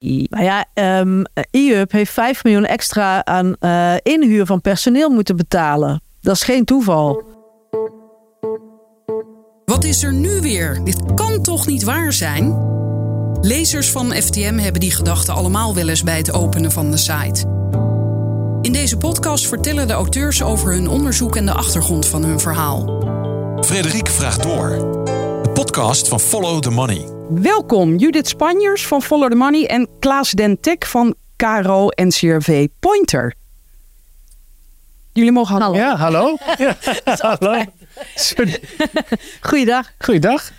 Nou ja, um, IUP heeft 5 miljoen extra aan uh, inhuur van personeel moeten betalen. Dat is geen toeval. Wat is er nu weer? Dit kan toch niet waar zijn? Lezers van FTM hebben die gedachten allemaal wel eens bij het openen van de site. In deze podcast vertellen de auteurs over hun onderzoek en de achtergrond van hun verhaal. Frederik vraagt door. De podcast van Follow the Money. Welkom Judith Spanjers van Follow the Money en Klaas Dentek van KRO NCRV Pointer. Jullie mogen hallo. Ja, hallo. Ja, hallo. Goeiedag. Goeiedag.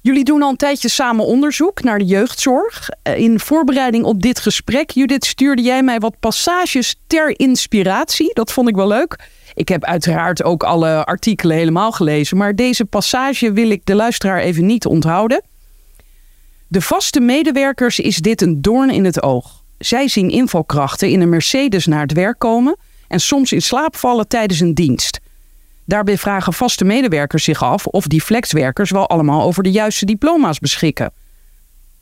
Jullie doen al een tijdje samen onderzoek naar de jeugdzorg. Eh, in voorbereiding op dit gesprek, Judith, stuurde jij mij wat passages ter inspiratie. Dat vond ik wel leuk. Ik heb uiteraard ook alle artikelen helemaal gelezen, maar deze passage wil ik de luisteraar even niet onthouden. De vaste medewerkers is dit een doorn in het oog. Zij zien invalkrachten in een Mercedes naar het werk komen en soms in slaap vallen tijdens een dienst. Daarbij vragen vaste medewerkers zich af of die flexwerkers wel allemaal over de juiste diploma's beschikken.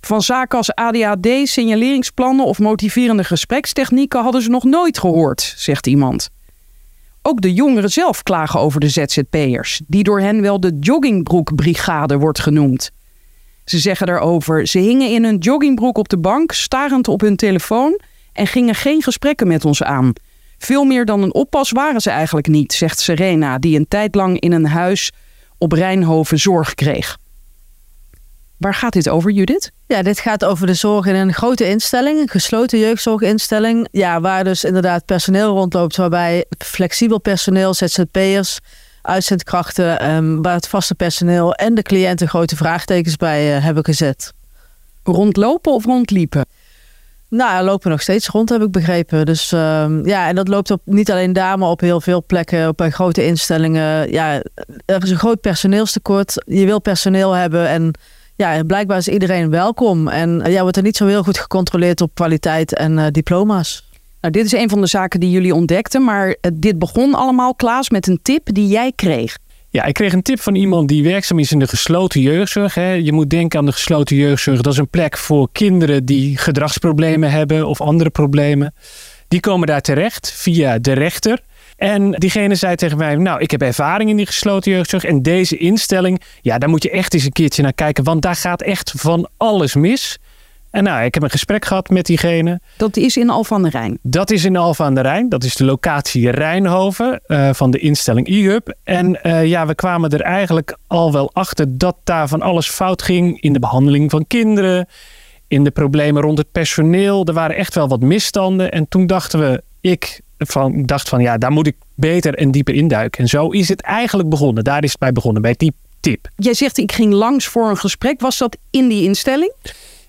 Van zaken als ADHD, signaleringsplannen of motiverende gesprekstechnieken hadden ze nog nooit gehoord, zegt iemand. Ook de jongeren zelf klagen over de ZZP'ers, die door hen wel de joggingbroekbrigade wordt genoemd. Ze zeggen daarover: ze hingen in hun joggingbroek op de bank, starend op hun telefoon en gingen geen gesprekken met ons aan. Veel meer dan een oppas waren ze eigenlijk niet, zegt Serena, die een tijd lang in een huis op Rijnhoven zorg kreeg. Waar gaat dit over, Judith? Ja, dit gaat over de zorg in een grote instelling, een gesloten jeugdzorginstelling. Ja, waar dus inderdaad personeel rondloopt, waarbij flexibel personeel, ZZP'ers, uitzendkrachten, um, waar het vaste personeel en de cliënten grote vraagtekens bij uh, hebben gezet. Rondlopen of rondliepen? Nou, lopen nog steeds rond, heb ik begrepen. Dus um, ja, en dat loopt op, niet alleen daar, maar op heel veel plekken, op bij grote instellingen. Ja, er is een groot personeelstekort. Je wil personeel hebben en ja, blijkbaar is iedereen welkom. En ja, wordt er niet zo heel goed gecontroleerd op kwaliteit en uh, diploma's. Nou, dit is een van de zaken die jullie ontdekten, maar uh, dit begon allemaal, Klaas, met een tip die jij kreeg. Ja, ik kreeg een tip van iemand die werkzaam is in de gesloten jeugdzorg. Hè. Je moet denken aan de gesloten jeugdzorg. Dat is een plek voor kinderen die gedragsproblemen hebben of andere problemen. Die komen daar terecht via de rechter. En diegene zei tegen mij: Nou, ik heb ervaring in die gesloten jeugdzorg. En deze instelling, ja, daar moet je echt eens een keertje naar kijken. Want daar gaat echt van alles mis. En nou, ik heb een gesprek gehad met diegene. Dat is in Alphen aan de Rijn? Dat is in Alphen aan de Rijn. Dat is de locatie Rijnhoven uh, van de instelling e-hub. En uh, ja, we kwamen er eigenlijk al wel achter dat daar van alles fout ging in de behandeling van kinderen. In de problemen rond het personeel. Er waren echt wel wat misstanden. En toen dachten we, ik van, dacht van ja, daar moet ik beter en dieper induiken. En zo is het eigenlijk begonnen. Daar is het bij begonnen, bij die tip. Jij zegt ik ging langs voor een gesprek. Was dat in die instelling?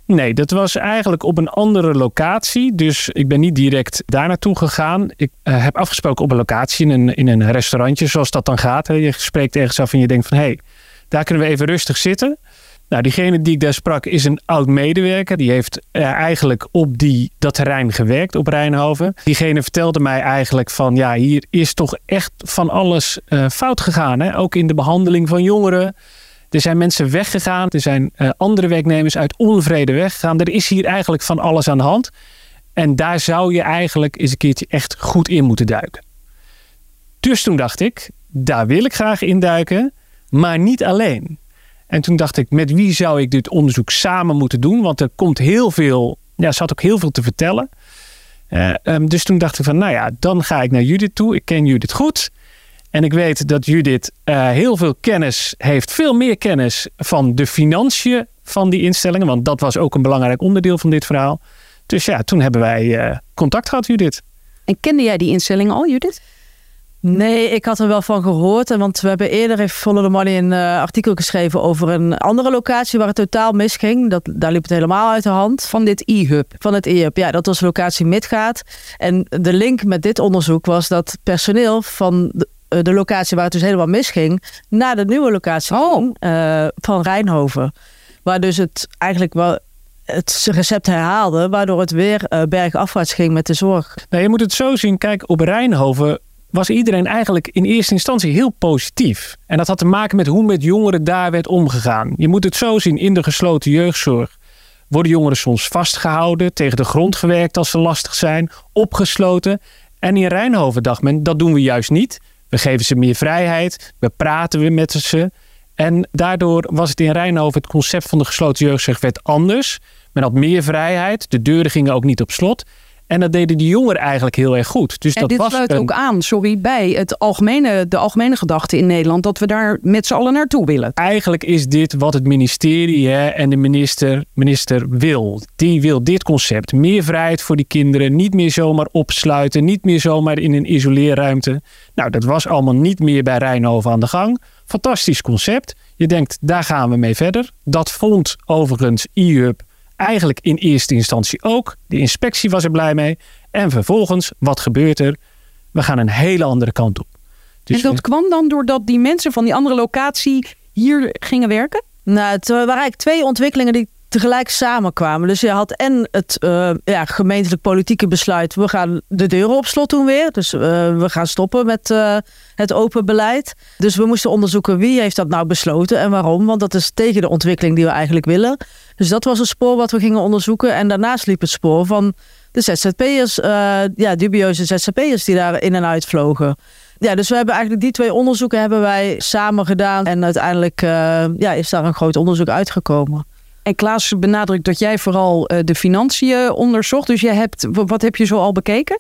Nee, dat was eigenlijk op een andere locatie. Dus ik ben niet direct daar naartoe gegaan. Ik uh, heb afgesproken op een locatie in een, in een restaurantje, zoals dat dan gaat. Je spreekt ergens af en je denkt van hé, hey, daar kunnen we even rustig zitten. Nou, diegene die ik daar sprak is een oud medewerker. Die heeft uh, eigenlijk op die, dat terrein gewerkt, op Rijnhoven. Diegene vertelde mij eigenlijk van ja, hier is toch echt van alles uh, fout gegaan. Hè? Ook in de behandeling van jongeren. Er zijn mensen weggegaan. Er zijn uh, andere werknemers uit onvrede weggegaan. Er is hier eigenlijk van alles aan de hand. En daar zou je eigenlijk eens een keertje echt goed in moeten duiken. Dus toen dacht ik, daar wil ik graag induiken, maar niet alleen. En toen dacht ik, met wie zou ik dit onderzoek samen moeten doen? Want er komt heel veel, ja, zat ook heel veel te vertellen. Uh, um, dus toen dacht ik van, nou ja, dan ga ik naar Judith toe. Ik ken Judith goed. En ik weet dat Judith uh, heel veel kennis heeft, veel meer kennis van de financiën van die instellingen. Want dat was ook een belangrijk onderdeel van dit verhaal. Dus ja, toen hebben wij uh, contact gehad, Judith. En kende jij die instelling al, Judith? Nee, ik had er wel van gehoord. Want we hebben eerder heeft Follow the Money een uh, artikel geschreven over een andere locatie waar het totaal misging. Dat, daar liep het helemaal uit de hand. Van dit e-hub? Van het e-hub, ja. Dat was locatie Midgaat. En de link met dit onderzoek was dat personeel van de, de locatie waar het dus helemaal misging, naar de nieuwe locatie oh. uh, van Rijnhoven. Waar dus het eigenlijk wel het recept herhaalde, waardoor het weer uh, bergafwaarts ging met de zorg. Nou, je moet het zo zien, kijk, op Rijnhoven was iedereen eigenlijk in eerste instantie heel positief. En dat had te maken met hoe met jongeren daar werd omgegaan. Je moet het zo zien, in de gesloten jeugdzorg worden jongeren soms vastgehouden, tegen de grond gewerkt als ze lastig zijn, opgesloten. En in Rijnhoven dacht men, dat doen we juist niet. We geven ze meer vrijheid, we praten weer met ze. En daardoor was het in Rijnhoven het concept van de gesloten jeugdzorg werd anders. Men had meer vrijheid, de deuren gingen ook niet op slot. En dat deden die jongeren eigenlijk heel erg goed. Dus en dat dit was sluit een- ook aan, sorry, bij het algemene, de algemene gedachte in Nederland dat we daar met z'n allen naartoe willen. eigenlijk is dit wat het ministerie hè, en de minister, minister wil. Die wil dit concept. Meer vrijheid voor die kinderen. Niet meer zomaar opsluiten. Niet meer zomaar in een isoleerruimte. Nou, dat was allemaal niet meer bij Rijnhoven aan de gang. Fantastisch concept. Je denkt, daar gaan we mee verder. Dat vond overigens IUP eigenlijk in eerste instantie ook. De inspectie was er blij mee. En vervolgens, wat gebeurt er? We gaan een hele andere kant op. Dus en dat kwam dan doordat die mensen van die andere locatie hier gingen werken? Nou, het waren eigenlijk twee ontwikkelingen die tegelijk samenkwamen. Dus je had en het eh, ja, gemeentelijk politieke besluit... we gaan de deuren op slot doen weer. Dus eh, we gaan stoppen met eh, het open beleid. Dus we moesten onderzoeken wie heeft dat nou besloten en waarom. Want dat is tegen de ontwikkeling die we eigenlijk willen. Dus dat was een spoor wat we gingen onderzoeken. En daarnaast liep het spoor van de ZZP'ers... ja, dubieuze ZZP'ers die daar in en uit vlogen. Ja, dus we hebben eigenlijk die twee onderzoeken hebben wij samen gedaan. En uiteindelijk ja, is daar een groot onderzoek uitgekomen. En Klaas benadrukt dat jij vooral eh, de financiën onderzocht. Dus je hebt, wat heb je zo al bekeken?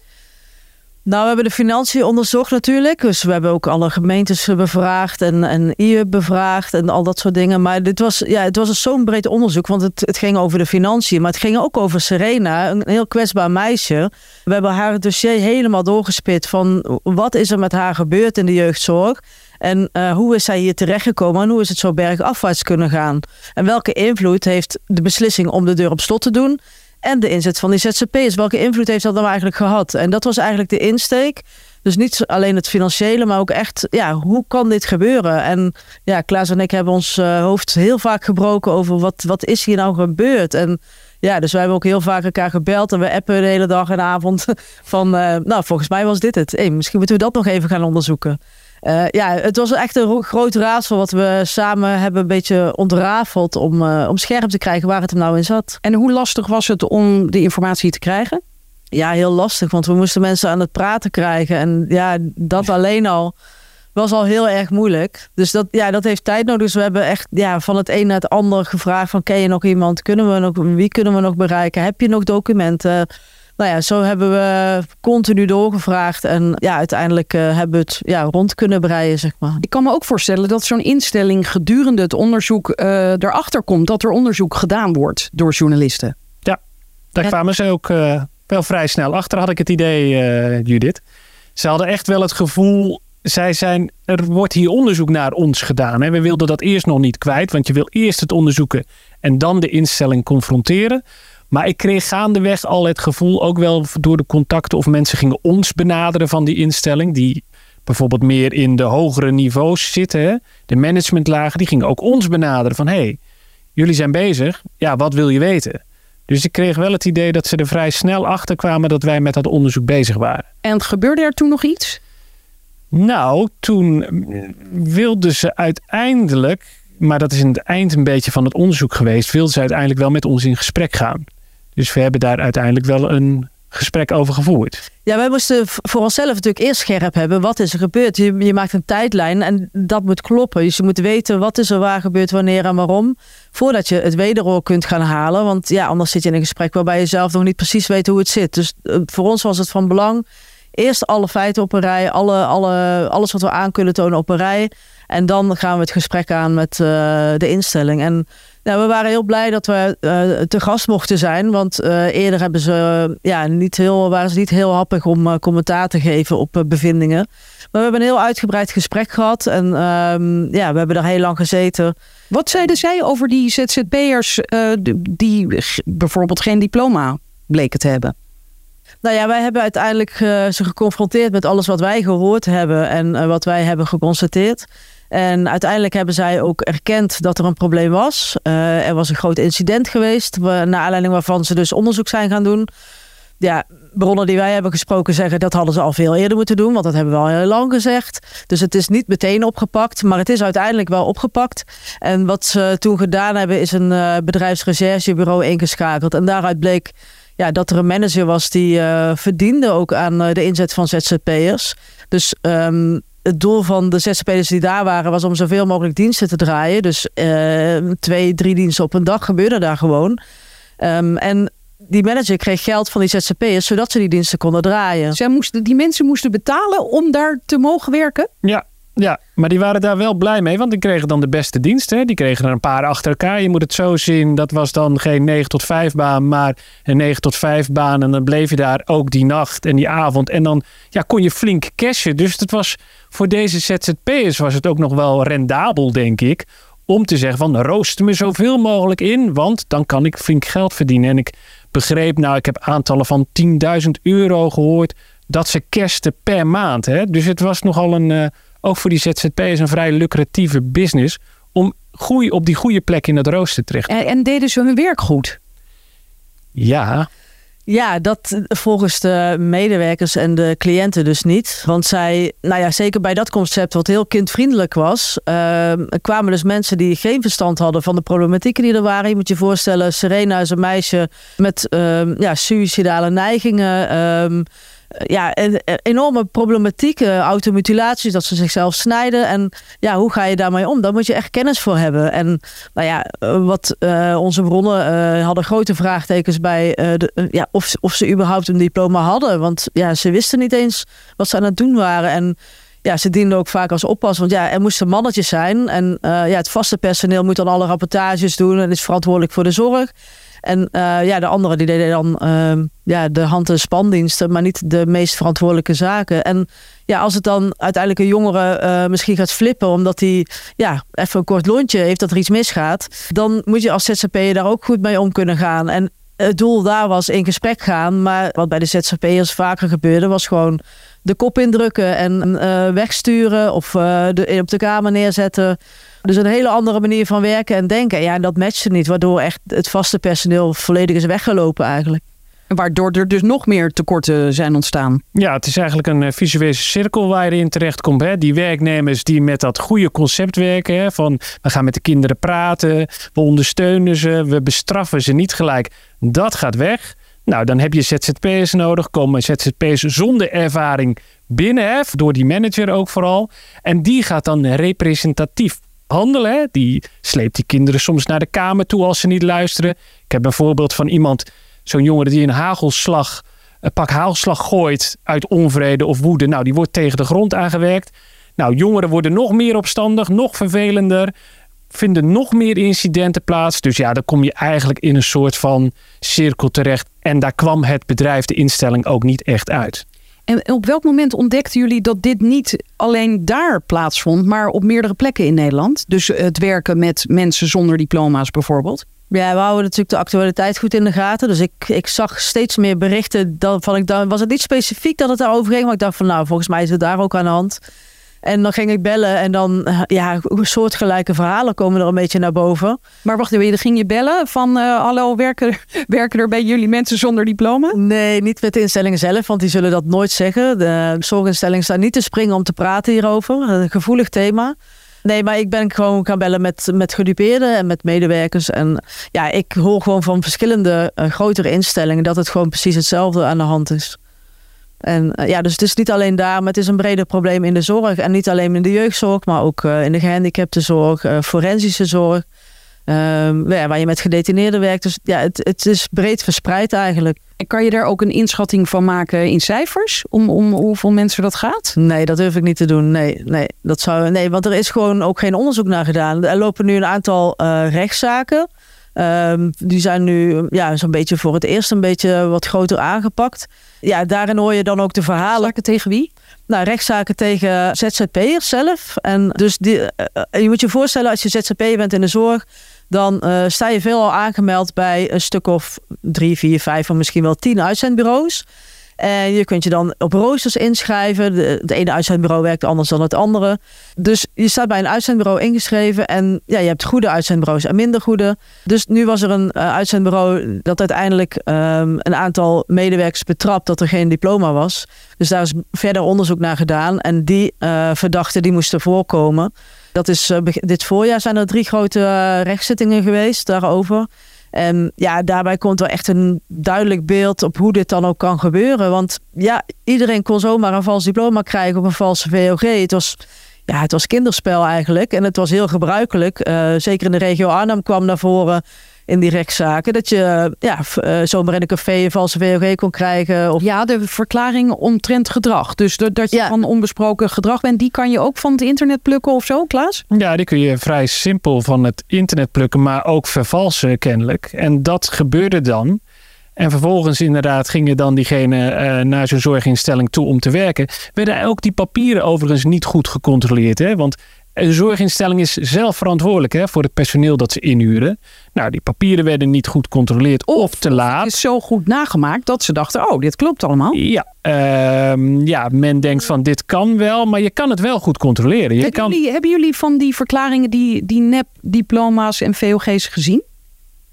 Nou, we hebben de financiën onderzocht natuurlijk. Dus we hebben ook alle gemeentes bevraagd en, en IUP bevraagd en al dat soort dingen. Maar dit was, ja, het was zo'n breed onderzoek, want het, het ging over de financiën. Maar het ging ook over Serena, een heel kwetsbaar meisje. We hebben haar dossier helemaal doorgespit van wat is er met haar gebeurd in de jeugdzorg. En eh, hoe is zij hier terechtgekomen en hoe is het zo bergafwaarts kunnen gaan? En welke invloed heeft de beslissing om de deur op slot te doen en de inzet van die ZZP'ers. Welke invloed heeft dat nou eigenlijk gehad? En dat was eigenlijk de insteek. Dus niet alleen het financiële, maar ook echt, ja, hoe kan dit gebeuren? En ja, Klaas en ik hebben ons eh, hoofd heel vaak gebroken over wat, wat is hier nou gebeurd? En ja, dus wij hebben ook heel vaak elkaar gebeld en we appen de hele dag en avond van, eh, nou, volgens mij was dit het. Hey, misschien moeten we dat nog even gaan onderzoeken. Eh, ja, het was echt een ro- groot raadsel wat we samen hebben een beetje ontrafeld om, eh, om scherp te krijgen waar het hem nou in zat. En hoe lastig was het om de informatie te krijgen? Ja, heel lastig, want we moesten mensen aan het praten krijgen. En ja, dat alleen al was al heel erg moeilijk. Dus dat, ja, dat heeft tijd nodig. Dus we hebben echt ja, van het een naar het ander gevraagd van... ken je nog iemand? Kunnen we nog, wie kunnen we nog bereiken? Heb je nog documenten? Nou ja, zo hebben we continu doorgevraagd. En ja, uiteindelijk eh, hebben we het ja, rond kunnen breien, zeg maar. Ik kan me ook voorstellen dat zo'n instelling gedurende het onderzoek eh, erachter komt dat er onderzoek gedaan wordt door journalisten. Daar En- kwamen ze ook eh, wel vrij snel achter, had ik het idee, Judith. Ze hadden echt wel het gevoel, zij zijn, er wordt hier onderzoek naar ons gedaan. Hè. We wilden dat eerst nog niet kwijt, want je wil eerst het onderzoeken en dan de instelling confronteren. Maar ik kreeg gaandeweg al het gevoel, ook wel door de contacten of mensen gingen ons benaderen van die instelling, die bijvoorbeeld meer in de hogere niveaus zitten, hè. de managementlagen, die gingen ook ons benaderen van hé, hey, jullie zijn bezig, ja, wat wil je weten? Dus ik kreeg wel het idee dat ze er vrij snel achter kwamen dat wij met dat onderzoek bezig waren. En gebeurde er toen nog iets? Nou, toen wilden ze uiteindelijk, maar dat is in het eind een beetje van het onderzoek geweest, wilden ze uiteindelijk wel met ons in gesprek gaan. Dus we hebben daar uiteindelijk wel een gesprek over gevoerd. Ja, wij moesten voor onszelf natuurlijk eerst scherp hebben. Wat is er gebeurd? Je, je maakt een tijdlijn en dat moet kloppen. Dus je moet weten wat is er waar gebeurd, wanneer en waarom. Voordat je het wederhoor kunt gaan halen. Want ja, anders zit je in een gesprek waarbij je zelf nog niet precies weet hoe het zit. Dus eh, voor ons was het van belang. Eerst alle feiten op een rij. Alle, alle, alles wat we aan kunnen tonen op een rij. En dan gaan we het gesprek aan met eh, de instelling. En nou, we waren heel blij dat we eh, te gast mochten zijn. Want eh, eerder hebben ze, eh, ja, niet heel, waren ze niet heel happig om commentaar te geven op bevindingen. Maar we hebben een heel uitgebreid gesprek gehad. En ehm, ja, we hebben daar heel lang gezeten. Wat zeiden zij over die ZZP'ers die bijvoorbeeld geen diploma bleken te hebben? Nou ja, wij hebben uiteindelijk ze geconfronteerd met alles wat wij gehoord hebben en wat wij hebben geconstateerd. En uiteindelijk hebben zij ook erkend dat er een probleem was. Eh, er was een groot incident geweest, naar aanleiding waarvan ze dus onderzoek zijn gaan doen. ja, bronnen die wij hebben gesproken zeggen dat hadden ze al veel eerder moeten doen, want dat hebben we al heel lang gezegd. Dus het is niet meteen opgepakt, maar het is uiteindelijk wel opgepakt. En wat ze toen gedaan hebben, is een uh, bedrijfsrecherchebureau ingeschakeld. En daaruit bleek ja, dat er een manager was die uh, verdiende ook aan uh, de inzet van ZZP'ers. Dus um, het doel van de ZZP'ers die daar waren was om zoveel mogelijk diensten te draaien. Dus twee, drie diensten op een dag gebeurde daar gewoon. Um, en die manager kreeg geld van die ZZP'ers zodat ze die diensten konden draaien. Zij moesten, die mensen moesten betalen om daar te mogen werken? Ja, ja, maar die waren daar wel blij mee, want die kregen dan de beste diensten. Die kregen er een paar achter elkaar. Je moet het zo zien, dat was dan geen 9 tot 5 baan, maar een 9 tot 5 baan. En dan bleef je daar ook die nacht en die avond. En dan ja, kon je flink cashen. Dus het was voor deze ZZP'ers was het ook nog wel rendabel, denk ik. Om te zeggen van rooster me zoveel mogelijk in, want dan kan ik flink geld verdienen. En ik begreep, nou ik heb aantallen van 10.000 euro gehoord dat ze kersten per maand. Hè? Dus het was nogal een, uh, ook voor die ZZP'ers een vrij lucratieve business om goeie, op die goede plek in het rooster terecht En, en deden ze hun werk goed? Ja, ja, dat volgens de medewerkers en de cliënten dus niet. Want zij, nou ja, zeker bij dat concept wat heel kindvriendelijk was, uh, kwamen dus mensen die geen verstand hadden van de problematieken die er waren. Je moet je voorstellen, Serena is een meisje met uh, ja, suïcidale neigingen. Ehm, ja, enorme problematieken, automutilaties, dat ze zichzelf snijden. En ja, hoe ga je daarmee om? Daar moet je echt kennis voor hebben. En nou ja, wat uh, onze bronnen hadden grote vraagtekens bij ja, of, of ze überhaupt een diploma hadden. Want ja, ze wisten niet eens wat ze aan het doen waren. En ja, ze dienden ook vaak als oppas. Want ja, er moesten mannetjes zijn. En ja, het vaste personeel moet dan alle rapportages doen en is verantwoordelijk voor de zorg. En uh, ja, de anderen die deden dan uh, ja, de hand- en spandiensten, maar niet de meest verantwoordelijke zaken. En ja, als het dan uiteindelijk een jongere uh, misschien gaat flippen, omdat hij ja, even een kort lontje heeft dat er iets misgaat, dan moet je als ZZP'er daar ook goed mee om kunnen gaan. En het doel daar was in gesprek gaan, maar wat bij de ZZP'ers vaker gebeurde, was gewoon de kop indrukken en wegsturen of op de kamer neerzetten. Dus een hele andere manier van werken en denken. Ja, en dat matchte niet, waardoor echt het vaste personeel volledig is weggelopen eigenlijk. Waardoor er dus nog meer tekorten zijn ontstaan. Ja, het is eigenlijk een uh, visuele cirkel waar je in terecht komt. Hè? Die werknemers die met dat goede concept werken. Hè? Van we gaan met de kinderen praten, we ondersteunen ze, we bestraffen ze niet gelijk. Dat gaat weg. Nou, dan heb je ZZP'ers nodig. Komen ZZP'ers zonder ervaring binnen, hè? door die manager ook vooral. En die gaat dan representatief handelen. Die sleept die kinderen soms naar de kamer toe als ze niet luisteren. Ik heb een voorbeeld van iemand, zo'n jongere die een hagelslag, een pak hagelslag gooit uit onvrede of woede. Nou, die wordt tegen de grond aangewerkt. Nou, jongeren worden nog meer opstandig, nog vervelender, vinden nog meer incidenten plaats. Dus ja, dan kom je eigenlijk in een soort van cirkel terecht. En daar kwam het bedrijf, de instelling ook niet echt uit. En op welk moment ontdekten jullie dat dit niet alleen daar plaatsvond, maar op meerdere plekken in Nederland? Dus het werken met mensen zonder diploma's bijvoorbeeld? Ja, we houden natuurlijk de actualiteit goed in de gaten. Dus ik, ik zag steeds meer berichten. Dan, van ik, dan was het niet specifiek dat het daarover ging. Maar ik dacht van nou, volgens mij is het daar ook aan de hand. En dan ging ik bellen en dan, eh, ja, soortgelijke verhalen komen er een beetje naar boven. Maar wacht even, ging je bellen van, uh, hallo, werken, werken er bij jullie mensen zonder diploma? Nee, niet met de instellingen zelf, want die zullen dat nooit zeggen. De zorginstellingen staan niet te springen om te praten hierover. Een gevoelig thema. Nee, maar ik ben gewoon gaan bellen met, met gedupeerden en met medewerkers. En ja, ik hoor gewoon van verschillende uh, grotere instellingen dat het gewoon precies hetzelfde aan de hand is. En ja, dus het is niet alleen daar, maar het is een breder probleem in de zorg. En niet alleen in de jeugdzorg, maar ook uh, in de gehandicaptenzorg, uh, forensische zorg. Uh, waar je met gedetineerden werkt. Dus ja, het, het is breed verspreid eigenlijk. En kan je daar ook een inschatting van maken in cijfers? Om, om hoeveel mensen dat gaat? Nee, dat durf ik niet te doen. Nee, nee, dat zou, nee, want er is gewoon ook geen onderzoek naar gedaan. Er lopen nu een aantal rechtszaken. Um, die zijn nu ja, zo'n beetje voor het eerst een beetje wat groter aangepakt. Ja, daarin hoor je dan ook de verhalen. Zaken tegen wie? Nou, rechtszaken tegen ZZP'ers zelf. En dus die, uh, je moet je voorstellen, als je ZZP'er bent in de zorg, dan uh, sta je veelal aangemeld bij een stuk of drie, vier, vijf of misschien wel tien uitzendbureaus. En je kunt je dan op roosters inschrijven. De, het ene uitzendbureau werkt anders dan het andere. Dus je staat bij een uitzendbureau ingeschreven. En ja, je hebt goede uitzendbureaus en minder goede. Dus nu was er een uh, uitzendbureau dat uiteindelijk um, een aantal medewerkers betrapt dat er geen diploma was. Dus daar is verder onderzoek naar gedaan. En die uh, verdachten die moesten voorkomen. Dat is uh, dit voorjaar zijn er drie grote rechtszittingen geweest daarover. En ja, daarbij komt wel echt een duidelijk beeld op hoe dit dan ook kan gebeuren. Want ja, iedereen kon zomaar een vals diploma krijgen of een valse VOG. Het was, ja, het was kinderspel eigenlijk. En het was heel gebruikelijk. Uh, zeker in de regio Arnhem kwam naar voren in die rechtszaken. Dat je ja, uh, zomaar in een café een valse VOG kon krijgen. Of... Ja, de verklaring omtrent gedrag. Dus dat, dat je ja. van onbesproken gedrag bent, die kan je ook van het internet plukken of zo, Klaas? Ja, die kun je vrij simpel van het internet plukken, maar ook vervalsen kennelijk. En dat gebeurde dan. En vervolgens inderdaad gingen dan diegene uh, naar zijn zorginstelling toe om te werken. Werden ook die papieren overigens niet goed gecontroleerd. Hè? Want een zorginstelling is zelf verantwoordelijk hè, voor het personeel dat ze inhuren. Nou, die papieren werden niet goed gecontroleerd of, of te laat. Het is zo goed nagemaakt dat ze dachten, oh, dit klopt allemaal. Ja, uh, ja men denkt van dit kan wel, maar je kan het wel goed controleren. Je hebben, kan... jullie, hebben jullie van die verklaringen, die, die nep-diploma's en VOG's gezien?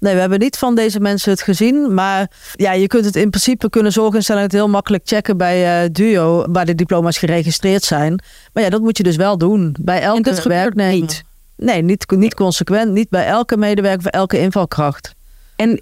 Nee, we hebben niet van deze mensen het gezien. Maar ja, je kunt het in principe kunnen zorginstellingen het heel makkelijk checken bij uh, Duo, waar de diploma's geregistreerd zijn. Maar ja, dat moet je dus wel doen. Bij elke en dat werknemer. niet? Nee, niet, niet consequent. Niet bij elke medewerker, voor elke invalkracht. En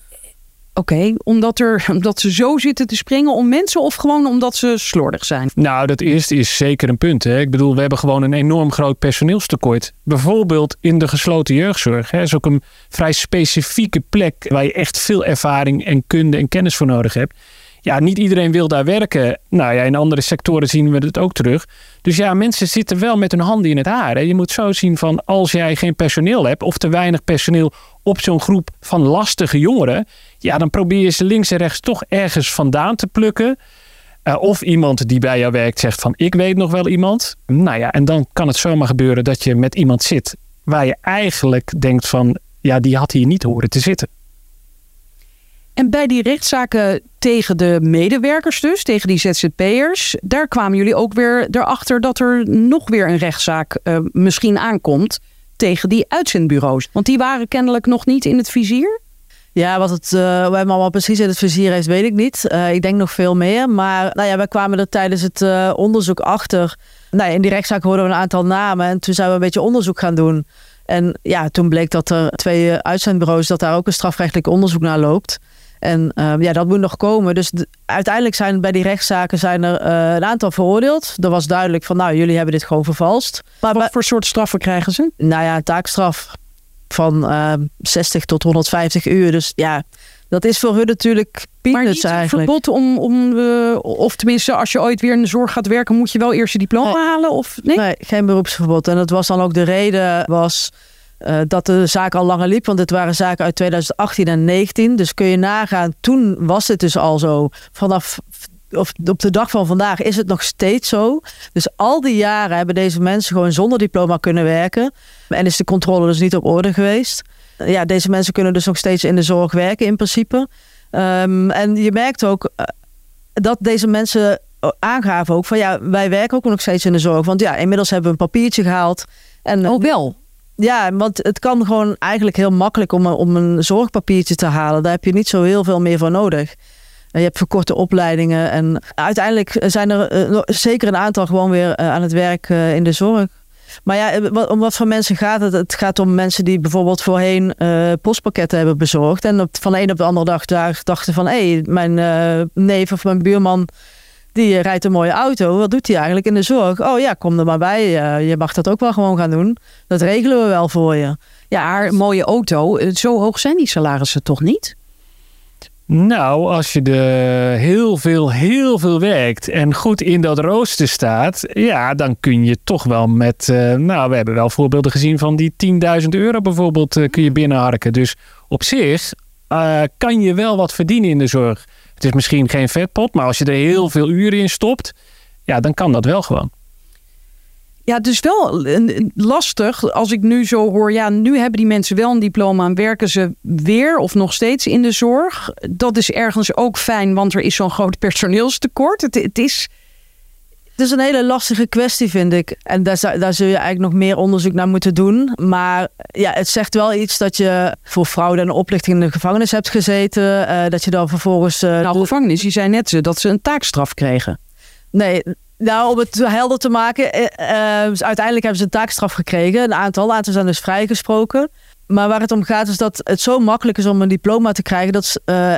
Oké, omdat, er, omdat ze zo zitten te springen om mensen of gewoon omdat ze slordig zijn? Nou, dat eerste is zeker een punt. Hè. Ik bedoel, we hebben gewoon een enorm groot personeelstekort. Bijvoorbeeld in de gesloten jeugdzorg. Dat is ook een vrij specifieke plek waar je echt veel ervaring en kunde en kennis voor nodig hebt. Ja, niet iedereen wil daar werken. Nou ja, in andere sectoren zien we het ook terug. Dus ja, mensen zitten wel met hun handen in het haar. Hè. Je moet zo zien van als jij geen personeel hebt of te weinig personeel op zo'n groep van lastige jongeren, ja, dan probeer je ze links en rechts toch ergens vandaan te plukken. Uh, of iemand die bij jou werkt zegt van ik weet nog wel iemand. Nou ja, en dan kan het zomaar gebeuren dat je met iemand zit waar je eigenlijk denkt van ja, die had hier niet horen te zitten. En bij die rechtszaken tegen de medewerkers dus, tegen die ZZP'ers, daar kwamen jullie ook weer erachter dat er nog weer een rechtszaak uh, misschien aankomt tegen die uitzendbureaus. Want die waren kennelijk nog niet in het vizier. Ja, wat het uh, wij allemaal precies in het vizier heeft, weet ik niet. Uh, ik denk nog veel meer. Maar nou ja, wij kwamen er tijdens het uh, onderzoek achter. Nou in die rechtszaak hoorden we een aantal namen. En toen zijn we een beetje onderzoek gaan doen. En ja, toen bleek dat er twee uitzendbureaus, dat daar ook een strafrechtelijk onderzoek naar loopt. En uh, ja, dat moet nog komen. Dus de, uiteindelijk zijn bij die rechtszaken zijn er uh, een aantal veroordeeld. Er was duidelijk van, nou, jullie hebben dit gewoon vervalst. Maar Wat voor soort straffen krijgen ze? Nou ja, een taakstraf van uh, 60 tot 150 uur. Dus ja, dat is voor hun natuurlijk peanuts maar eigenlijk. verbod om, om of tenminste, als je ooit weer in de zorg gaat werken, moet je wel eerst je diploma nee. halen? Of, nee? nee, geen beroepsverbod. En dat was dan ook de reden, was uh, dat de zaak al langer liep. Want het waren zaken uit 2018 en 2019. Dus kun je nagaan, toen was het dus al zo. Vanaf of op de dag van vandaag is het nog steeds zo. Dus al die jaren hebben deze mensen gewoon zonder diploma kunnen werken. En is de controle dus niet op orde geweest. Ja, deze mensen kunnen dus nog steeds in de zorg werken in principe. Um, en je merkt ook uh, dat deze mensen aangaven ook van ja, wij werken ook nog steeds in de zorg. Want ja, inmiddels hebben we een papiertje gehaald. En, oh wel? Ja, want het kan gewoon eigenlijk heel makkelijk om, om een zorgpapiertje te halen. Daar heb je niet zo heel veel meer voor nodig. Je hebt verkorte opleidingen en uiteindelijk zijn er uh, zeker een aantal gewoon weer uh, aan het werk uh, in de zorg. Maar ja, om wat voor mensen gaat het? Het gaat om mensen die bijvoorbeeld voorheen postpakketten hebben bezorgd. En op, van de een op de andere dag daar dachten van... hé, hey, mijn neef of mijn buurman die rijdt een mooie auto. Wat doet hij eigenlijk in de zorg? Oh ja, kom er maar bij. Uh, je mag dat ook wel gewoon gaan doen. Dat regelen we wel voor je. Ja, haar mooie auto. Zo hoog zijn die salarissen toch niet? Nou, als je de heel veel, heel veel werkt en goed in dat rooster staat, ja, dan kun je toch wel met, uh, nou, we hebben wel voorbeelden gezien van die 10.000 euro bijvoorbeeld uh, kun je binnenharken. Dus op zich uh, kan je wel wat verdienen in de zorg. Het is misschien geen vetpot, maar als je er heel veel uren in stopt, ja, dan kan dat wel gewoon. Ja, is wel een- lastig als ik nu zo hoor. Ja, nu hebben die mensen wel een diploma en werken ze weer of nog steeds in de zorg. Dat is ergens ook fijn, want er is zo'n groot personeelstekort. Het is. Het is een hele lastige kwestie, vind ik. En daar, daar zul je eigenlijk nog meer onderzoek naar moeten doen. Maar ja, het zegt wel iets dat je voor fraude en oplichting in de gevangenis hebt gezeten. eh, dat je dan vervolgens. eh, Nou, gevangenis, die zei net ze dat ze een taakstraf kregen. Nee, nou, om het helder te maken. eh, eh, dus uiteindelijk hebben ze een taakstraf gekregen. Een aantal, aantal zijn dus vrijgesproken. Maar waar het om gaat is dat het zo makkelijk is om een diploma te krijgen. Dat, eh,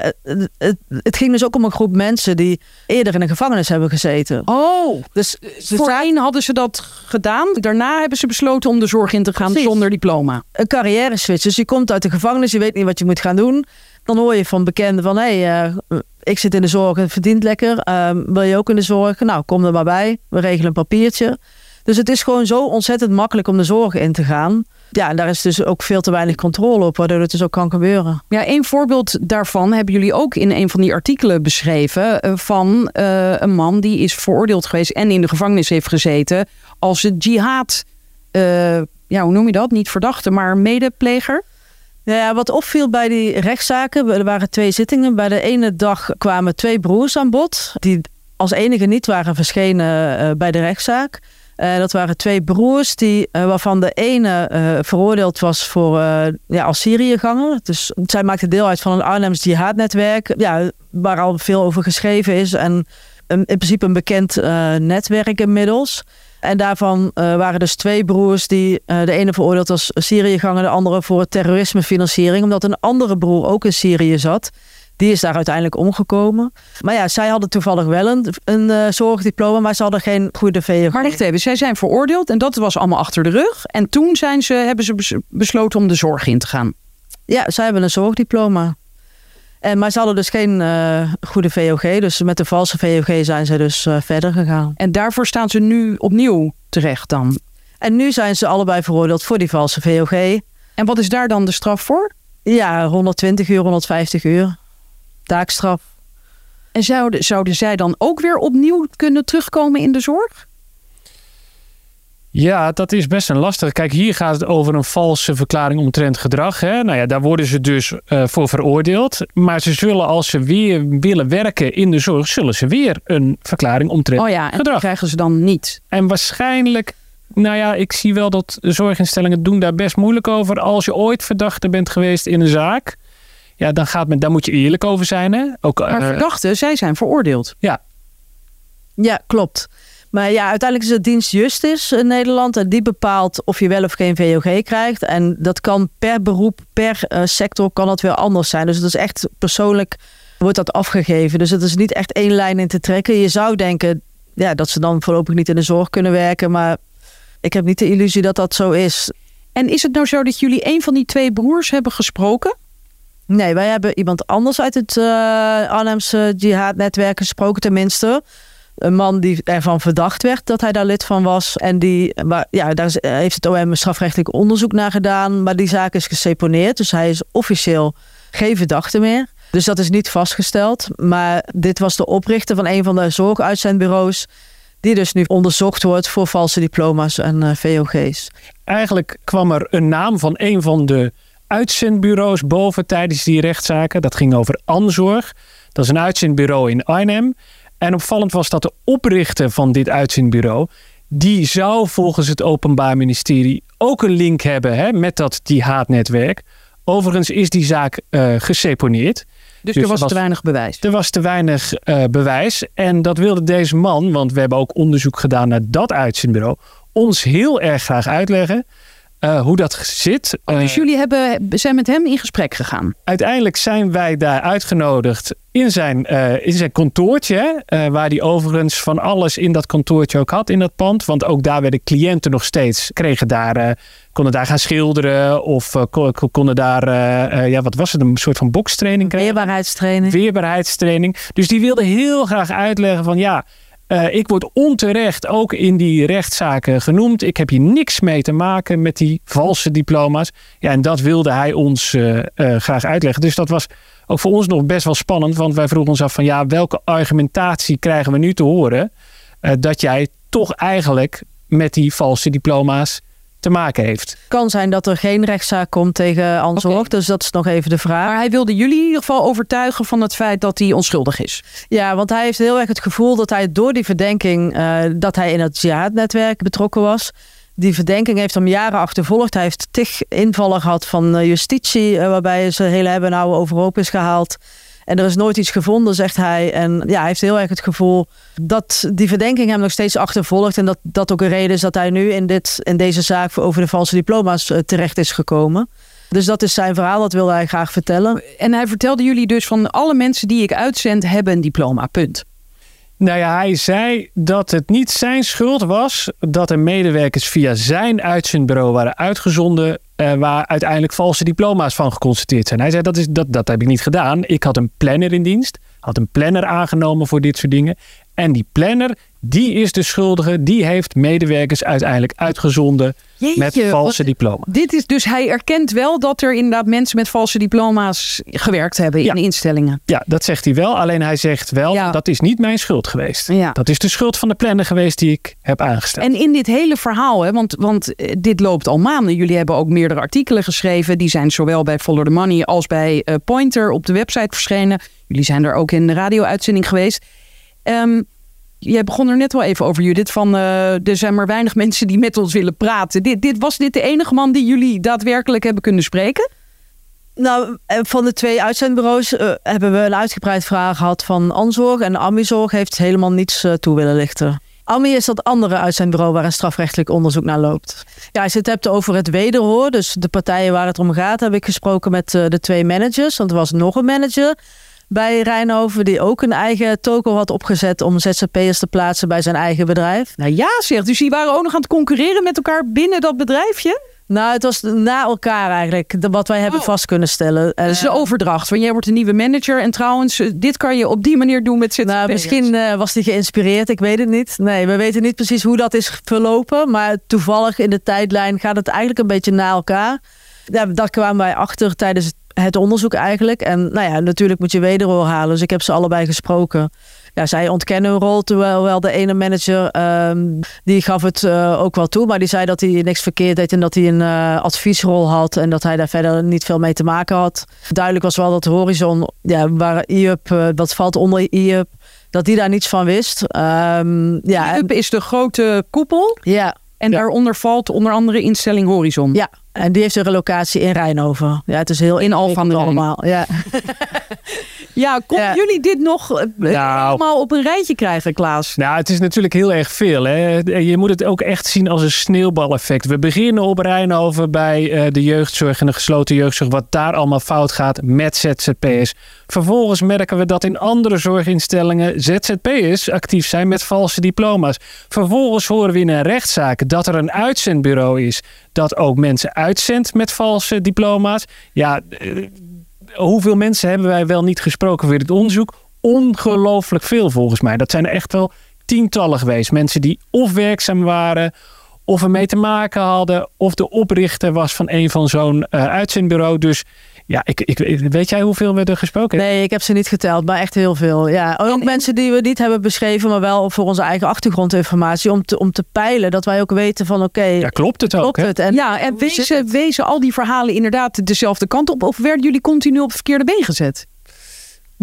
het, ging dus ook om een groep mensen die eerder in een gevangenis hebben gezeten. Oh, Dus ze voorheen hadden ze dat gedaan. Daarna hebben ze besloten om de zorg in te gaan Precies. zonder diploma. een carrière switch. Dus je komt uit de gevangenis, je weet niet wat je moet gaan doen. Dan hoor je van bekenden van, hé, hey, eh, ik zit in de zorg, het verdient lekker. Ehm, wil je ook in de zorg? Nou, kom er maar bij. We regelen een papiertje. Dus het is gewoon zo ontzettend makkelijk om de zorg in te gaan. Ja, en daar is dus ook veel te weinig controle op, waardoor het dus ook kan gebeuren. Ja, een voorbeeld daarvan hebben jullie ook in een van die artikelen beschreven. eh, Van eh, een man die is veroordeeld geweest en in de gevangenis heeft gezeten. als een jihad. eh, ja, hoe noem je dat? Niet verdachte, maar medepleger. Nou ja, wat opviel bij die rechtszaken, er waren twee zittingen. Bij de ene dag kwamen twee broers aan bod, die als enige niet waren verschenen bij de rechtszaak. Eh, dat waren twee broers die, eh, waarvan de ene eh, veroordeeld was voor, ja, als Syriëganger. Dus zij maakte deel uit van een Arnhems jihadnetwerk, ja, waar al veel over geschreven is. En in principe een bekend netwerk inmiddels. En daarvan waren dus twee broers die de ene veroordeeld als Syriëganger, de andere voor terrorismefinanciering, omdat een andere broer ook in Syrië zat. Die is daar uiteindelijk omgekomen. Maar ja, zij hadden toevallig wel een, een eh, zorgdiploma, maar ze hadden geen goede VOG. Maar even, zij zijn veroordeeld en dat was allemaal achter de rug. En toen zijn ze, hebben ze bes- besloten om de zorg in te gaan. Ja, zij hebben een zorgdiploma. En, maar ze hadden dus geen eh, goede VOG. Dus met de valse VOG zijn ze dus eh, verder gegaan. En daarvoor staan ze nu opnieuw terecht dan. En nu zijn ze allebei veroordeeld voor die valse VOG. En wat is daar dan de straf voor? Ja, 120 uur, 150 uur. Taakstraf. En zouden, zouden zij dan ook weer opnieuw kunnen terugkomen in de zorg? Ja, dat is best een lastige. Kijk, hier gaat het over een valse verklaring omtrent gedrag. Hè? Nou ja, daar worden ze dus eh, voor veroordeeld. Maar ze zullen, als ze weer willen werken in de zorg, zullen ze weer een verklaring omtrent Oh ja, en gedrag. krijgen ze dan niet. En waarschijnlijk, nou ja, ik zie wel dat de zorginstellingen doen daar best moeilijk over. Als je ooit verdachte bent geweest in een zaak, ja, dan gaat men, daar moet je eerlijk over zijn. Hè? Ook, Maar eh, verdachten, zij zijn veroordeeld. Ja, klopt. Maar ja, uiteindelijk is het dienst Justice in Nederland. En die bepaalt of je wel of geen VOG krijgt. En dat kan per beroep, per eh, sector kan dat weer anders zijn. Dus het is echt persoonlijk wordt dat afgegeven. Dus het is niet echt één lijn in te trekken. Je zou denken ja, dat ze dan voorlopig niet in de zorg kunnen werken. Maar ik heb niet de illusie dat dat zo is. En is het nou zo dat jullie een van die twee broers hebben gesproken? Nee, wij hebben iemand anders uit het eh Arnhemse jihad-netwerk gesproken, tenminste. Een man die ervan verdacht werd dat hij daar lid van was. En die, maar ja, daar heeft het OM een strafrechtelijk onderzoek naar gedaan. Maar die zaak is geseponeerd. Dus hij is officieel geen verdachte meer. Dus dat is niet vastgesteld. Maar dit was de oprichter van een van de zorguitzendbureaus. Die dus nu onderzocht wordt voor valse diploma's en eh, VOG's. eigenlijk kwam er een naam van een van de uitzendbureaus boven tijdens die rechtszaken. Dat ging over Anzorg. Dat is een uitzendbureau in Arnhem. En opvallend was dat de oprichter van dit uitzendbureau... die zou volgens het Openbaar Ministerie ook een link hebben hè, met dat jihadnetwerk. Overigens is die zaak eh geseponeerd. Dus, Dus er was, er was- te weinig bewijs. Er was te weinig eh, bewijs. En dat wilde deze man, want we hebben ook onderzoek gedaan naar dat uitzendbureau, ons heel erg graag uitleggen eh, hoe dat zit. Eh, Dus jullie hebben, zijn met hem in gesprek gegaan. uiteindelijk zijn wij daar uitgenodigd in zijn, eh, in zijn kantoortje. eh, waar hij overigens van alles in dat kantoortje ook had in dat pand. Want ook daar werden cliënten nog steeds, kregen daar, eh, konden daar gaan schilderen. Of eh, kon- konden daar, eh, eh, ja wat was het, een soort van bokstraining krijgen Weerbaarheidstraining. weerbaarheidstraining. Dus die wilde heel graag uitleggen van ja, eh, ik word onterecht ook in die rechtszaken genoemd. Ik heb hier niks mee te maken met die valse diploma's. Ja, en dat wilde hij ons eh, eh, graag uitleggen. Dus dat was ook voor ons nog best wel spannend. Want wij vroegen ons af van ja, welke argumentatie krijgen we nu te horen? dat jij toch eigenlijk met die valse diploma's te maken heeft. kan zijn dat er geen rechtszaak komt tegen Anzorg. Dus dat is nog even de vraag. Maar hij wilde jullie in ieder geval overtuigen van het feit dat hij onschuldig is. Ja, want hij heeft heel erg het gevoel dat hij door die verdenking eh, dat hij in het jihad-netwerk betrokken was. Die verdenking heeft hem jaren achtervolgd. Hij heeft tig invallen gehad van eh, justitie, eh, waarbij zijn hele hebben overhoop is gehaald. En er is nooit iets gevonden, zegt hij. En ja, hij heeft heel erg het gevoel dat die verdenking hem nog steeds achtervolgt. En dat dat ook een reden is dat hij nu in, dit, in deze zaak over de valse diploma's eh, terecht is gekomen. Dus dat is zijn verhaal, dat wilde hij graag vertellen. En hij vertelde jullie dus van alle mensen die ik uitzend hebben een diploma. Punt. Nou ja, hij zei dat het niet zijn schuld was dat er medewerkers via zijn uitzendbureau waren uitgezonden. Eh, waar uiteindelijk valse diploma's van geconstateerd zijn. Hij zei dat, is, dat, dat heb ik niet gedaan. Ik had een planner in dienst. Had een planner aangenomen voor dit soort dingen. En die planner, die is de schuldige. Die heeft medewerkers uiteindelijk uitgezonden met valse diploma's. Dit is dus hij erkent wel dat er inderdaad mensen met valse diploma's gewerkt hebben Ja. in instellingen. Ja, dat zegt hij wel. Alleen hij zegt wel, Ja. dat is niet mijn schuld geweest. Ja. Dat is de schuld van de planner geweest die ik heb aangesteld. En in dit hele verhaal, hè, want, want eh, dit loopt al maanden. Jullie hebben ook meerdere artikelen geschreven. Die zijn zowel bij Follow the Money als bij eh, Pointer op de website verschenen. Jullie zijn er ook in de radio-uitzending geweest. Ehm, jij begon er net wel even over, Judith. Van, eh, er zijn maar weinig mensen die met ons willen praten. Dit, dit, was dit de enige man die jullie daadwerkelijk hebben kunnen spreken? Nou, eh, van de twee uitzendbureaus eh, hebben we een uitgebreid vraag gehad van Anzorg. En Amizorg heeft helemaal niets toe willen lichten. Ami is dat andere uitzendbureau waar een strafrechtelijk onderzoek naar loopt. Ja, als je het hebt over het wederhoor, dus de partijen waar het om gaat, heb ik gesproken met de twee managers. Want er was nog een manager bij Rijnhoven die ook een eigen toko had opgezet om ZZP'ers te plaatsen bij zijn eigen bedrijf. Nou ja, zeg. Dus die waren ook nog aan het concurreren met elkaar binnen dat bedrijfje? Nou, het was na elkaar eigenlijk, de- wat wij hebben Oh. vast kunnen stellen. Is de Eh, overdracht. Want jij wordt een nieuwe manager. En trouwens, eh, dit kan je op die manier doen met ZZP'ers. Nou, misschien eh, was hij geïnspireerd, ik weet het niet. Nee, we weten niet precies hoe dat is verlopen. Maar toevallig in de tijdlijn gaat het eigenlijk een beetje na elkaar. Ja, daar kwamen wij achter tijdens het- het onderzoek eigenlijk. En nou ja, natuurlijk moet je wederhoor halen. Dus ik heb ze allebei gesproken. Ja, zij ontkennen hun rol, terwijl wel de ene manager, ehm, die gaf het eh, ook wel toe. Maar die zei dat hij niks verkeerd deed en dat hij een eh, adviesrol had. En dat hij daar verder niet veel mee te maken had. Duidelijk was wel dat Horizon, ja, waar IUP, eh, dat valt onder IUP, dat die daar niets van wist. Ehm, ja, en- UP is de grote koepel. ja, En Ja. daaronder valt onder andere instelling Horizon. ja, en die heeft een relocatie in Rijnhoven. Ja, het is heel In Alphen aan de allemaal. Ja. Ja, konden Ja. jullie dit nog eh, Nou. allemaal op een rijtje krijgen, Klaas? Nou, het is natuurlijk heel erg veel. Hè? Je moet het ook echt zien als een sneeuwbaleffect. We beginnen op Rijnhoven bij eh, de jeugdzorg en de gesloten jeugdzorg. Wat daar allemaal fout gaat met ZZP'ers. Vervolgens merken we dat in andere zorginstellingen ZZP'ers actief zijn met valse diploma's. Vervolgens horen we in een rechtszaak dat er een uitzendbureau is dat ook mensen uitzendt met valse diploma's. Ja, eh, hoeveel mensen hebben wij wel niet gesproken voor dit onderzoek? Ongelooflijk veel volgens mij. Dat zijn er echt wel tientallen geweest. Mensen die of werkzaam waren, of ermee te maken hadden, of de oprichter was van een van zo'n eh, uitzendbureau. Dus ja, ik, ik, weet jij hoeveel we er gesproken hebben? Nee, ik heb ze niet geteld, maar echt heel veel. Ja, ook mensen die we niet hebben beschreven, maar wel voor onze eigen achtergrondinformatie. Om te, om te peilen dat wij ook weten van oké, Ja, klopt het ook? klopt hè? het? En ja, en wezen, wezen al die verhalen inderdaad dezelfde kant op? Of werden jullie continu op het verkeerde been gezet?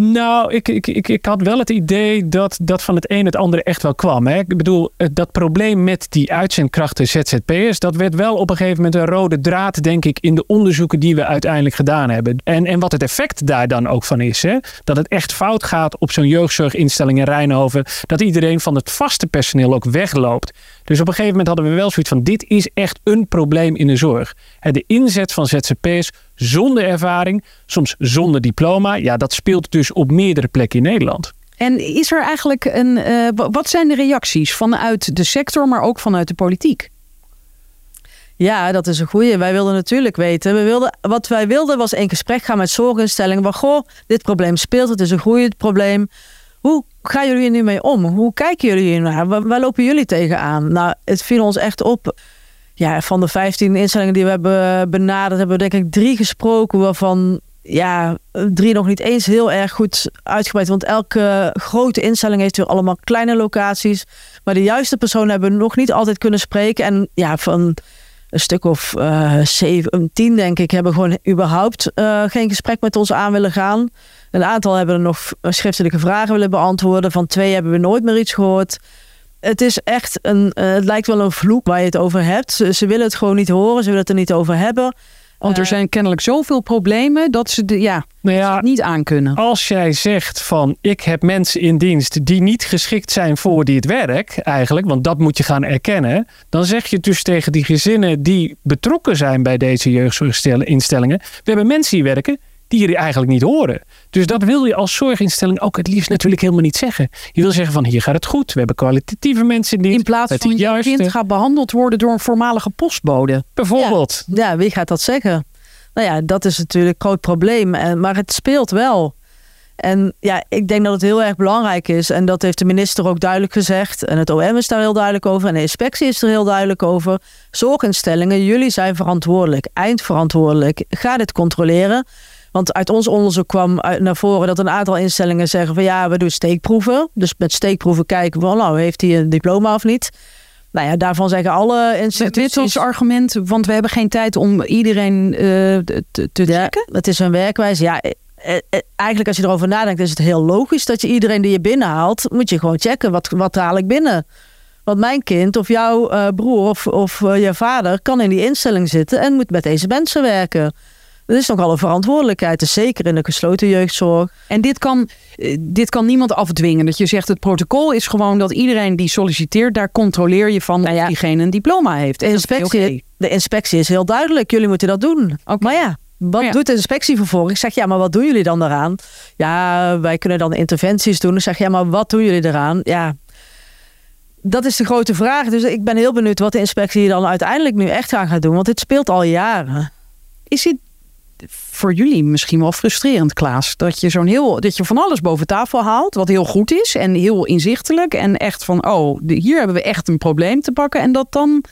Nou, ik, ik, ik, ik had wel het idee dat dat van het een het andere echt wel kwam. Hè? Ik bedoel, dat probleem met die uitzendkrachten ZZP'ers, dat werd wel op een gegeven moment een rode draad, denk ik, in de onderzoeken die we uiteindelijk gedaan hebben. En, en wat het effect daar dan ook van is, hè? dat het echt fout gaat op zo'n jeugdzorginstelling in Rijnhoven, dat iedereen van het vaste personeel ook wegloopt. Dus op een gegeven moment hadden we wel zoiets van, dit is echt een probleem in de zorg. De inzet van ZZP'ers zonder ervaring, soms zonder diploma, ja, dat speelt dus op meerdere plekken in Nederland. En is er eigenlijk een. eh, wa- wat zijn de reacties vanuit de sector, maar ook vanuit de politiek? Ja, dat is een goeie. Wij wilden natuurlijk weten. We wilden, wat wij wilden was in gesprek gaan met zorginstellingen. Van goh, dit probleem speelt. Het is een groeiend probleem. Hoe gaan jullie er nu mee om? Hoe kijken jullie hier naar? Waar, waar lopen jullie tegenaan? Nou, het viel ons echt op. Ja, van de 15 instellingen die we hebben benaderd, hebben we denk ik drie gesproken waarvan ja, drie nog niet eens heel erg goed uitgebreid. Want elke grote instelling heeft weer allemaal kleine locaties. Maar de juiste personen hebben we nog niet altijd kunnen spreken. En ja, van een stuk of uh, zeven, tien denk ik, hebben gewoon überhaupt uh, geen gesprek met ons aan willen gaan. Een aantal hebben er nog schriftelijke vragen willen beantwoorden. Van twee hebben we nooit meer iets gehoord. Het is echt een, uh, het lijkt wel een vloek waar je het over hebt. Ze, ze, willen het gewoon niet horen, ze willen het er niet over hebben. Want er zijn kennelijk zoveel problemen dat ze de, ja, nou ja, het niet aankunnen. Als jij zegt van ik heb mensen in dienst die niet geschikt zijn voor dit werk, eigenlijk, want dat moet je gaan erkennen, dan zeg je dus tegen die gezinnen die betrokken zijn bij deze jeugdzorginstellingen, we hebben mensen die werken die jullie eigenlijk niet horen. Dus dat wil je als zorginstelling ook het liefst natuurlijk helemaal niet zeggen. Je wil zeggen van hier gaat het goed, we hebben kwalitatieve mensen die in plaats van je juiste... kind gaat behandeld worden door een voormalige postbode. Bijvoorbeeld. Ja, wie gaat dat zeggen? Nou ja, dat is natuurlijk een groot probleem, maar het speelt wel. En ja, ik denk dat het heel erg belangrijk is. En dat heeft de minister ook duidelijk gezegd. En het OM is daar heel duidelijk over. En de inspectie is er heel duidelijk over. Zorginstellingen, jullie zijn verantwoordelijk, eindverantwoordelijk. Ga dit controleren. Want uit ons onderzoek kwam naar voren dat een aantal instellingen zeggen van ja, we doen steekproeven. Dus met steekproeven kijken we, nou, heeft hij een diploma of niet? Nou ja, daarvan zeggen alle instituties... Dit is argument, want we hebben geen tijd om iedereen uh, te, te checken. het is een werkwijze. Ja, eh, eh, eigenlijk als je erover nadenkt, is het heel logisch dat je iedereen die je binnenhaalt, moet je gewoon checken. Wat, wat haal ik binnen? Want mijn kind of jouw broer of, of je vader kan in die instelling zitten en moet met deze mensen werken. Dat is nogal een verantwoordelijkheid, dus zeker in de gesloten jeugdzorg. En dit kan, eh, dit kan niemand afdwingen. Dat je zegt, het protocol is gewoon dat iedereen die solliciteert, daar controleer je van nou of diegene een diploma heeft. De inspectie, de inspectie is heel duidelijk, jullie moeten dat doen. Maar ja, wat doet de inspectie vervolgens? Ik zeg, ja, maar wat doen jullie dan daaraan? Ja, wij kunnen dan interventies doen. Ik zeg, ja, maar wat doen jullie eraan? Ja, dat is de grote vraag. Dus ik ben heel benieuwd wat de inspectie dan uiteindelijk nu echt aan gaat doen. Want dit speelt al jaren. Is het voor jullie misschien wel frustrerend, Klaas. Dat je zo'n heel, dat je van alles boven tafel haalt, wat heel goed is en heel inzichtelijk. En echt van, oh, hier hebben we echt een probleem te pakken. En dat dan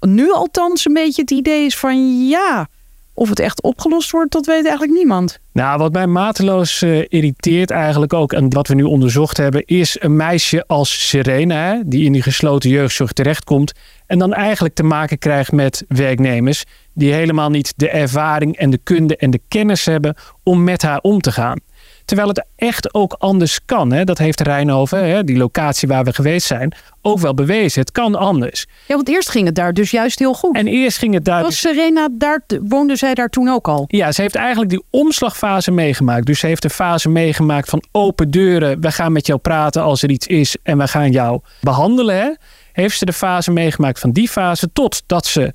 nu althans een beetje het idee is van, ja, of het echt opgelost wordt, dat weet eigenlijk niemand. Nou, wat mij mateloos uh, irriteert eigenlijk ook, en wat we nu onderzocht hebben, is een meisje als Serena, die in die gesloten jeugdzorg terechtkomt en dan eigenlijk te maken krijgt met werknemers die helemaal niet de ervaring en de kunde en de kennis hebben om met haar om te gaan. Terwijl het echt ook anders kan. Hè? Dat heeft Rijnhoven, hè, die locatie waar we geweest zijn, ook wel bewezen. Het kan anders. Ja, want eerst ging het daar dus juist heel goed. En eerst ging het daar. Was Serena daar, woonde zij daar toen ook al? Ja, ze heeft eigenlijk die omslagfase meegemaakt. Dus ze heeft de fase meegemaakt van open deuren. We gaan met jou praten als er iets is en we gaan jou behandelen. Hè? Heeft ze de fase meegemaakt van die fase totdat ze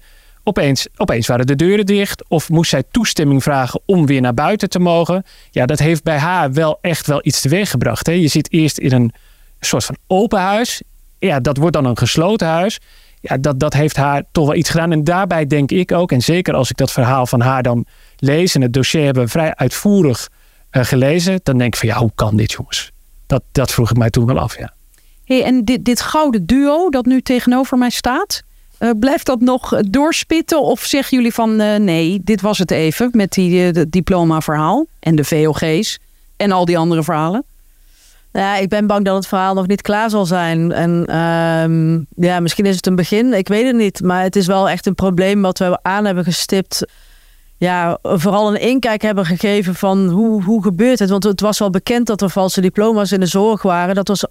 Opeens, opeens waren de deuren dicht of moest zij toestemming vragen om weer naar buiten te mogen. Ja, dat heeft bij haar wel echt wel iets teweeggebracht. Hè? Je zit eerst in een soort van open huis. Ja, dat wordt dan een gesloten huis. Ja, dat, dat heeft haar toch wel iets gedaan. En daarbij denk ik ook, en zeker als ik dat verhaal van haar dan lees... en het dossier hebben we vrij uitvoerig uh, gelezen... dan denk ik van ja, hoe kan dit jongens? Dat, dat vroeg ik mij toen wel af, ja. Hey, en dit, dit gouden duo dat nu tegenover mij staat... Uh, blijft dat nog doorspitten of zeggen jullie van uh, nee, dit was het even met die uh, diploma-verhaal en de VOG's en al die andere verhalen? Ja, ik ben bang dat het verhaal nog niet klaar zal zijn. En um, ja, misschien is het een begin, ik weet het niet. Maar het is wel echt een probleem wat we aan hebben gestipt. Ja, vooral een inkijk hebben gegeven van hoe, hoe gebeurt het. Want het was wel bekend dat er valse diploma's in de zorg waren. Dat was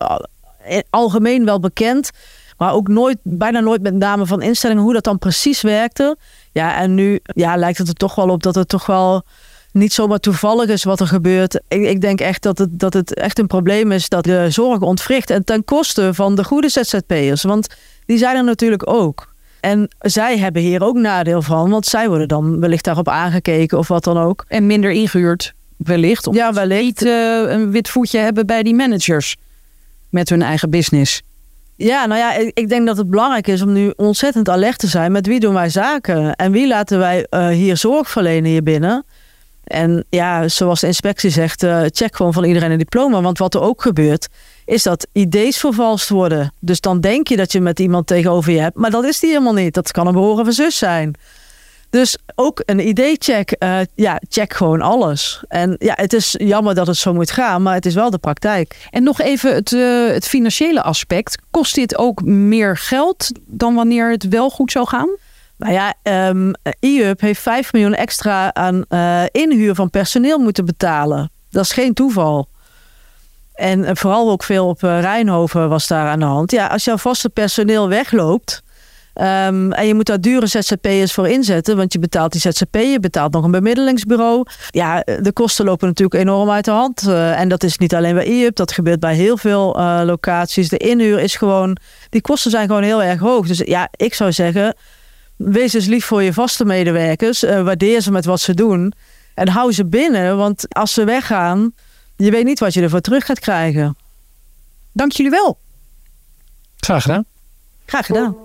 algemeen wel bekend. Maar ook nooit, bijna nooit met name van instellingen hoe dat dan precies werkte. Ja, en nu ja, lijkt het er toch wel op dat het toch wel niet zomaar toevallig is wat er gebeurt. Ik, ik denk echt dat het, dat het echt een probleem is dat de zorg ontwricht. En ten koste van de goede ZZP'ers. Want die zijn er natuurlijk ook. En zij hebben hier ook nadeel van, want zij worden dan wellicht daarop aangekeken of wat dan ook. En minder ingehuurd, wellicht. Omdat ja, wellicht. niet uh, een wit voetje hebben bij die managers met hun eigen business. Ja, nou ja, ik denk dat het belangrijk is om nu ontzettend alert te zijn met wie doen wij zaken en wie laten wij uh, hier zorg verlenen hier binnen. En ja, zoals de inspectie zegt, uh, check gewoon van iedereen een diploma. Want wat er ook gebeurt, is dat idees vervalst worden. Dus dan denk je dat je met iemand tegenover je hebt, maar dat is die helemaal niet. Dat kan een behoren van zus zijn. Dus ook een ID-check, uh, ja, check gewoon alles. En ja, het is jammer dat het zo moet gaan, maar het is wel de praktijk. En nog even het, uh, het financiële aspect. Kost dit ook meer geld dan wanneer het wel goed zou gaan? Nou ja, um, IUP heeft 5 miljoen extra aan uh, inhuur van personeel moeten betalen. Dat is geen toeval. En vooral ook veel op Rijnhoven was daar aan de hand. Ja, als jouw vaste personeel wegloopt, Um, en je moet daar dure ZZP'ers voor inzetten, want je betaalt die ZZP, je betaalt nog een bemiddelingsbureau. Ja, de kosten lopen natuurlijk enorm uit de hand. Uh, en dat is niet alleen bij IUP, dat gebeurt bij heel veel uh, locaties. De inhuur is gewoon, die kosten zijn gewoon heel erg hoog. Dus ja, ik zou zeggen, wees eens lief voor je vaste medewerkers, uh, waardeer ze met wat ze doen en hou ze binnen, want als ze weggaan, je weet niet wat je ervoor terug gaat krijgen. Dank jullie wel. Graag gedaan. Graag gedaan.